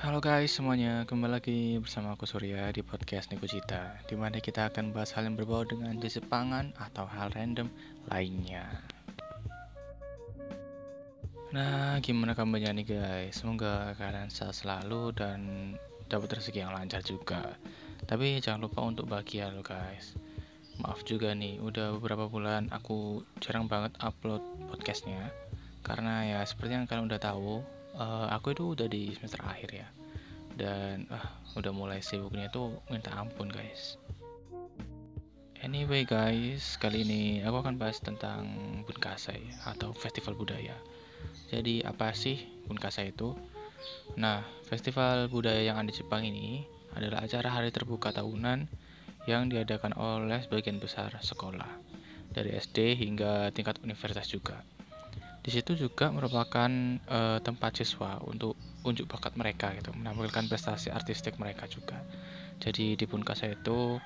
Halo guys semuanya, kembali lagi bersama aku Surya di podcast Niko Cita Di mana kita akan bahas hal yang berbau dengan jasa pangan atau hal random lainnya. Nah gimana kabarnya nih guys, semoga kalian sehat selalu dan dapat rezeki yang lancar juga. Tapi jangan lupa untuk bahagia lo guys. Maaf juga nih, udah beberapa bulan aku jarang banget upload podcastnya. Karena ya seperti yang kalian udah tahu uh, aku itu udah di semester akhir ya. Dan uh, udah mulai sibuknya tuh minta ampun guys. Anyway guys kali ini aku akan bahas tentang Bunkasai atau festival budaya. Jadi apa sih Bunkasai itu? Nah festival budaya yang ada di Jepang ini adalah acara hari terbuka tahunan yang diadakan oleh sebagian besar sekolah dari SD hingga tingkat universitas juga di situ juga merupakan uh, tempat siswa untuk unjuk bakat mereka gitu, menampilkan prestasi artistik mereka juga. Jadi di Punkasa itu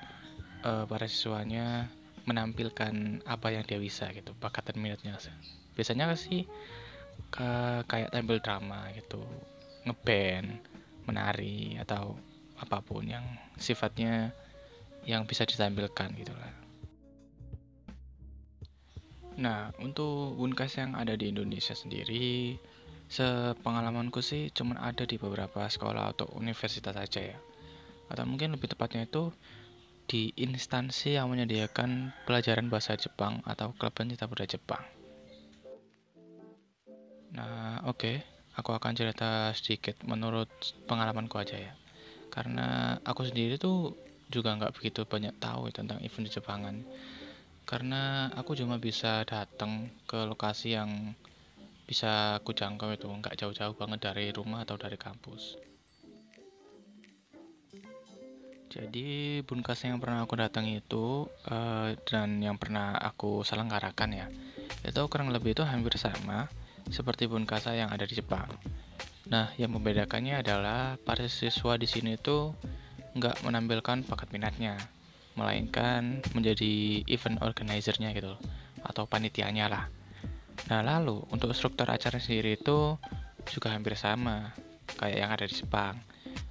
uh, para siswanya menampilkan apa yang dia bisa gitu, bakat dan minatnya. Biasanya sih ke, kayak tampil drama gitu, ngeband, menari atau apa pun yang sifatnya yang bisa ditampilkan gitulah. Nah, untuk Bunkas yang ada di Indonesia sendiri, sepengalamanku sih cuma ada di beberapa sekolah atau universitas saja ya. Atau mungkin lebih tepatnya itu di instansi yang menyediakan pelajaran bahasa Jepang atau klub pencinta budaya Jepang. Nah, oke, okay. aku akan cerita sedikit menurut pengalamanku aja ya. Karena aku sendiri tuh juga nggak begitu banyak tahu tentang event di Jepangan karena aku cuma bisa datang ke lokasi yang bisa aku jangkau itu. Nggak jauh-jauh banget dari rumah atau dari kampus. Jadi bunkas yang pernah aku datang itu uh, dan yang pernah aku selenggarakan ya itu kurang lebih itu hampir sama seperti bunkasa yang ada di Jepang. Nah yang membedakannya adalah para siswa di sini tuh nggak menampilkan bakat minatnya melainkan menjadi event organizer-nya gitu atau panitianya lah. Nah, lalu untuk struktur acara sendiri itu juga hampir sama kayak yang ada di Jepang.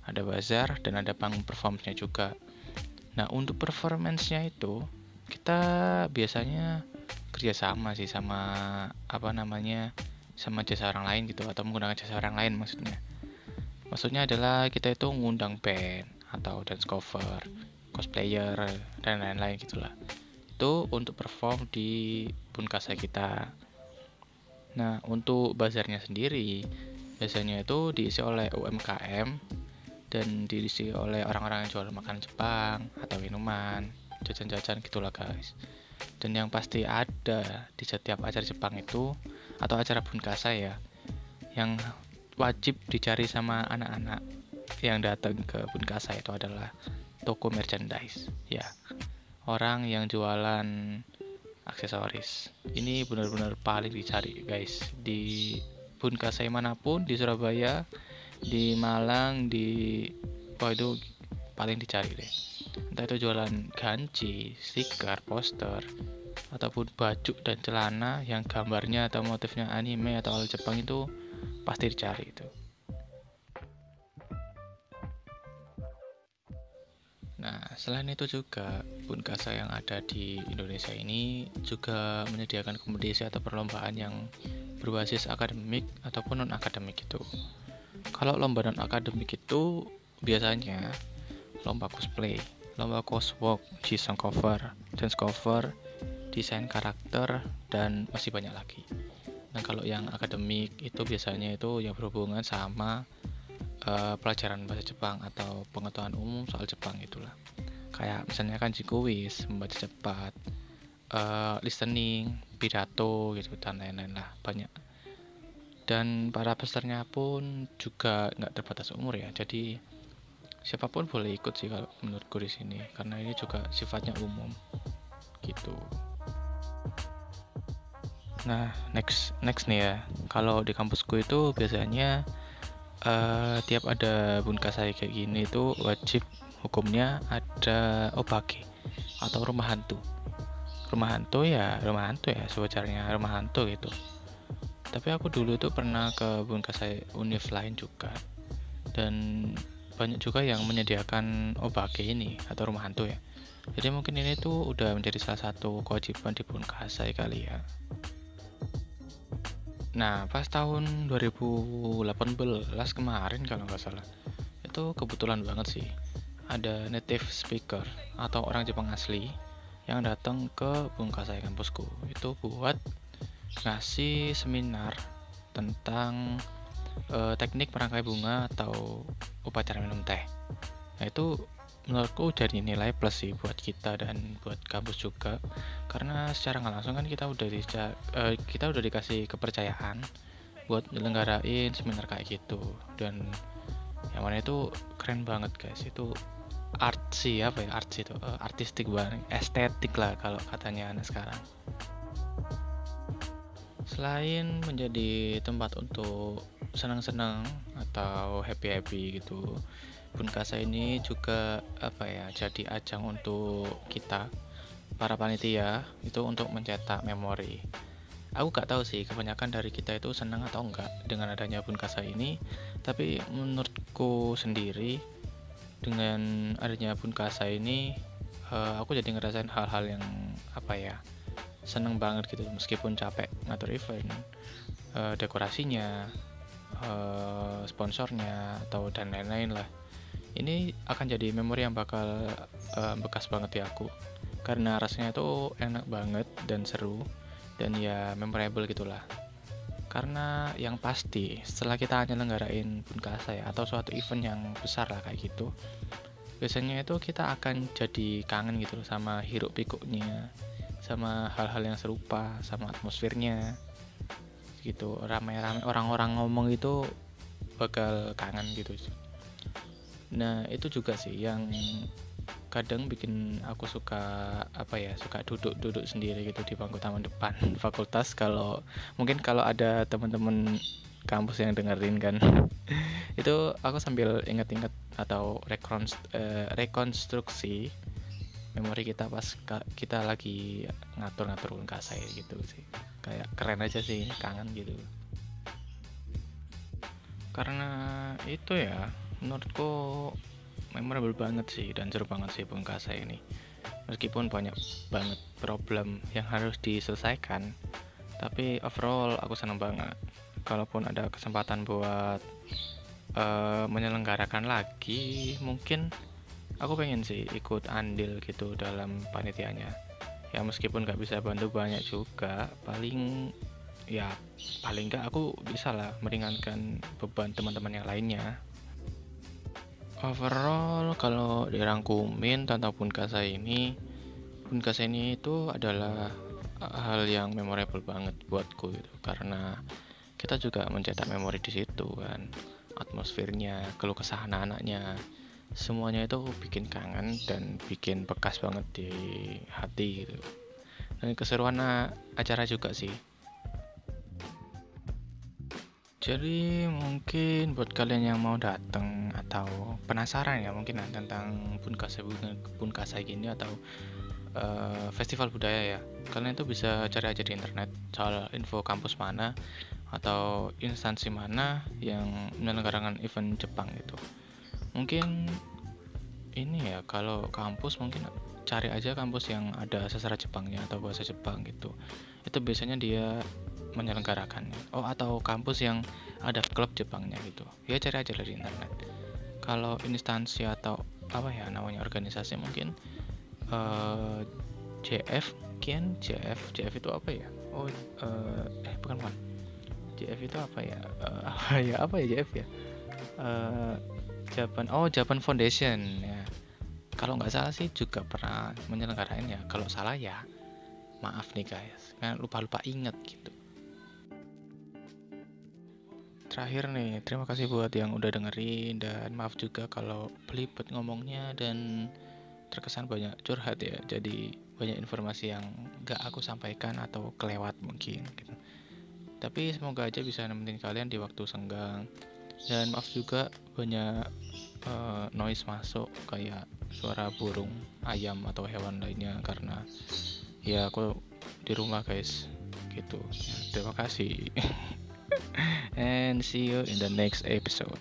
Ada bazar dan ada panggung performance-nya juga. Nah, untuk performance-nya itu kita biasanya kerjasama sih sama apa namanya sama jasa orang lain gitu atau menggunakan jasa orang lain maksudnya. Maksudnya adalah kita itu ngundang band atau dance cover cosplayer dan lain-lain gitulah. Itu untuk perform di Bunkasa kita. Nah untuk bazarnya sendiri biasanya itu diisi oleh UMKM dan diisi oleh orang-orang yang jual makanan Jepang atau minuman jajan-jajan gitulah guys. Dan yang pasti ada di setiap acara Jepang itu atau acara Bunkasa ya yang wajib dicari sama anak-anak yang datang ke Bunkasa itu adalah toko merchandise ya. Orang yang jualan aksesoris. Ini benar-benar paling dicari guys. Di pun kasai mana pun di Surabaya di Malang di oh itu paling dicari deh. Entah itu jualan ganci stiker poster ataupun baju dan celana yang gambarnya atau motifnya anime atau Jepang itu pasti dicari itu Nah, selain itu juga Bunkasa yang ada di Indonesia ini juga menyediakan kompetisi atau perlombaan yang berbasis akademik ataupun non akademik itu. Kalau lomba non akademik itu biasanya lomba cosplay, lomba coswalk, desain cover, dance cover, desain karakter dan masih banyak lagi. Nah, kalau yang akademik itu biasanya itu yang berhubungan sama uh, pelajaran bahasa Jepang atau pengetahuan umum soal Jepang itulah. Kayak misalnya kan jikuwis membaca cepat uh, listening pidato gitu dan lain-lain lah banyak. Dan para pesertanya pun juga nggak terbatas umur ya jadi siapa pun boleh ikut sih kalau menurutku di sini karena ini juga sifatnya umum gitu. Nah next next nih ya. Kalau di kampusku itu biasanya uh, tiap ada bunkasai kayak gini itu wajib hukumnya ada obake atau rumah hantu. Rumah hantu ya rumah hantu ya sewajarnya rumah hantu gitu. Tapi aku dulu tuh pernah ke bunkasai univ lain juga. Dan banyak juga yang menyediakan obake ini atau rumah hantu ya. Jadi mungkin ini tuh udah menjadi salah satu kewajiban di Bunkasai kali ya nah pas tahun 2018 kemarin kalau nggak salah itu kebetulan banget sih ada native speaker atau orang Jepang asli yang datang ke Bunkasai kampusku itu buat ngasih seminar tentang uh, teknik merangkai bunga atau upacara minum teh. Nah itu menurutku jadi nilai plus sih buat kita dan buat kampus juga. Karena secara nggak langsung kan kita udah di, uh, kita udah dikasih kepercayaan buat nyelenggarain seminar kayak gitu. Dan yang mana itu keren banget guys. Itu art sih apa ya? Art itu uh, artistik banget estetik lah kalau katanya anak sekarang. Selain menjadi tempat untuk senang-senang atau happy-happy gitu Bunkasa ini juga apa ya jadi ajang untuk kita para panitia itu untuk mencetak memori. Aku gak tahu sih kebanyakan dari kita itu senang atau enggak dengan adanya Bunkasa ini. Tapi menurutku sendiri dengan adanya Bunkasa ini uh, aku jadi ngerasain hal-hal yang apa ya seneng banget gitu. Meskipun capek ngatur event uh, dekorasinya uh, sponsornya atau dan lain-lain lah ini akan jadi memori yang bakal uh, bekas banget di aku. Karena rasanya itu enak banget dan seru dan ya memorable gitulah. Karena yang pasti setelah kita nyelenggarain Bunkasa ya atau suatu event yang besar lah kayak gitu biasanya itu kita akan jadi kangen gitu loh sama hiruk pikuknya sama hal-hal yang serupa sama atmosfernya. Gitu ramai-ramai orang-orang ngomong itu bakal kangen gitu nah itu juga sih yang kadang bikin aku suka apa ya suka duduk-duduk sendiri gitu di bangku taman depan fakultas. Kalau mungkin kalau ada teman-teman kampus yang dengerin kan itu aku sambil inget-inget atau eh, rekonstruksi memori kita pas kita lagi ngatur-ngatur saya gitu sih. Kayak keren aja sih kangen gitu. Karena itu ya menurutku memorable banget sih dan seru banget sih Bengkasa ini. Meskipun banyak banget problem yang harus diselesaikan tapi overall aku senang banget. Kalaupun ada kesempatan buat uh, menyelenggarakan lagi mungkin aku pengen sih ikut andil gitu dalam panitianya. Ya meskipun nggak bisa bantu banyak juga paling ya paling nggak aku bisa lah meringankan beban teman-teman yang lainnya overall kalau dirangkumin tentang Bunkasa ini Bunkasa ini itu adalah hal yang memorable banget buatku gitu. Karena kita juga mencetak memori di situ kan. Atmosfernya keluh kesah anak-anaknya semuanya itu bikin kangen dan bikin bekas banget di hati gitu. Dan keseruan acara juga sih jadi mungkin buat kalian yang mau datang atau penasaran ya mungkin tentang Bunkasa Bunkasa gini atau uh, festival budaya ya kalian itu bisa cari aja di internet soal info kampus mana atau instansi mana yang menyelenggarakan event Jepang itu. Mungkin ini ya kalau kampus mungkin cari aja kampus yang ada sastra Jepangnya atau bahasa Jepang gitu. Itu biasanya dia menyelenggarakannya. Oh atau kampus yang ada klub Jepangnya gitu. Ya cari aja dari internet. Kalau instansi atau apa ya namanya organisasi mungkin uh, eh, JF kian? JF JF itu apa ya? Oh uh, eh bukan bukan. JF itu apa ya? Uh, apa ya? Apa ya JF ya? Uh, Japan oh Japan Foundation ya. Kalau nggak salah sih juga pernah menyelenggarain ya. Kalau salah ya maaf nih guys. Kan lupa-lupa inget gitu terakhir nih terima kasih buat yang udah dengerin dan maaf juga kalau pelipet ngomongnya dan terkesan banyak curhat ya. Jadi banyak informasi yang gak aku sampaikan atau kelewat mungkin gitu. Tapi semoga aja bisa nemenin kalian di waktu senggang. Dan maaf juga banyak uh, noise masuk kayak suara burung ayam atau hewan lainnya karena ya aku di rumah guys gitu. Terima kasih and see you in the next episode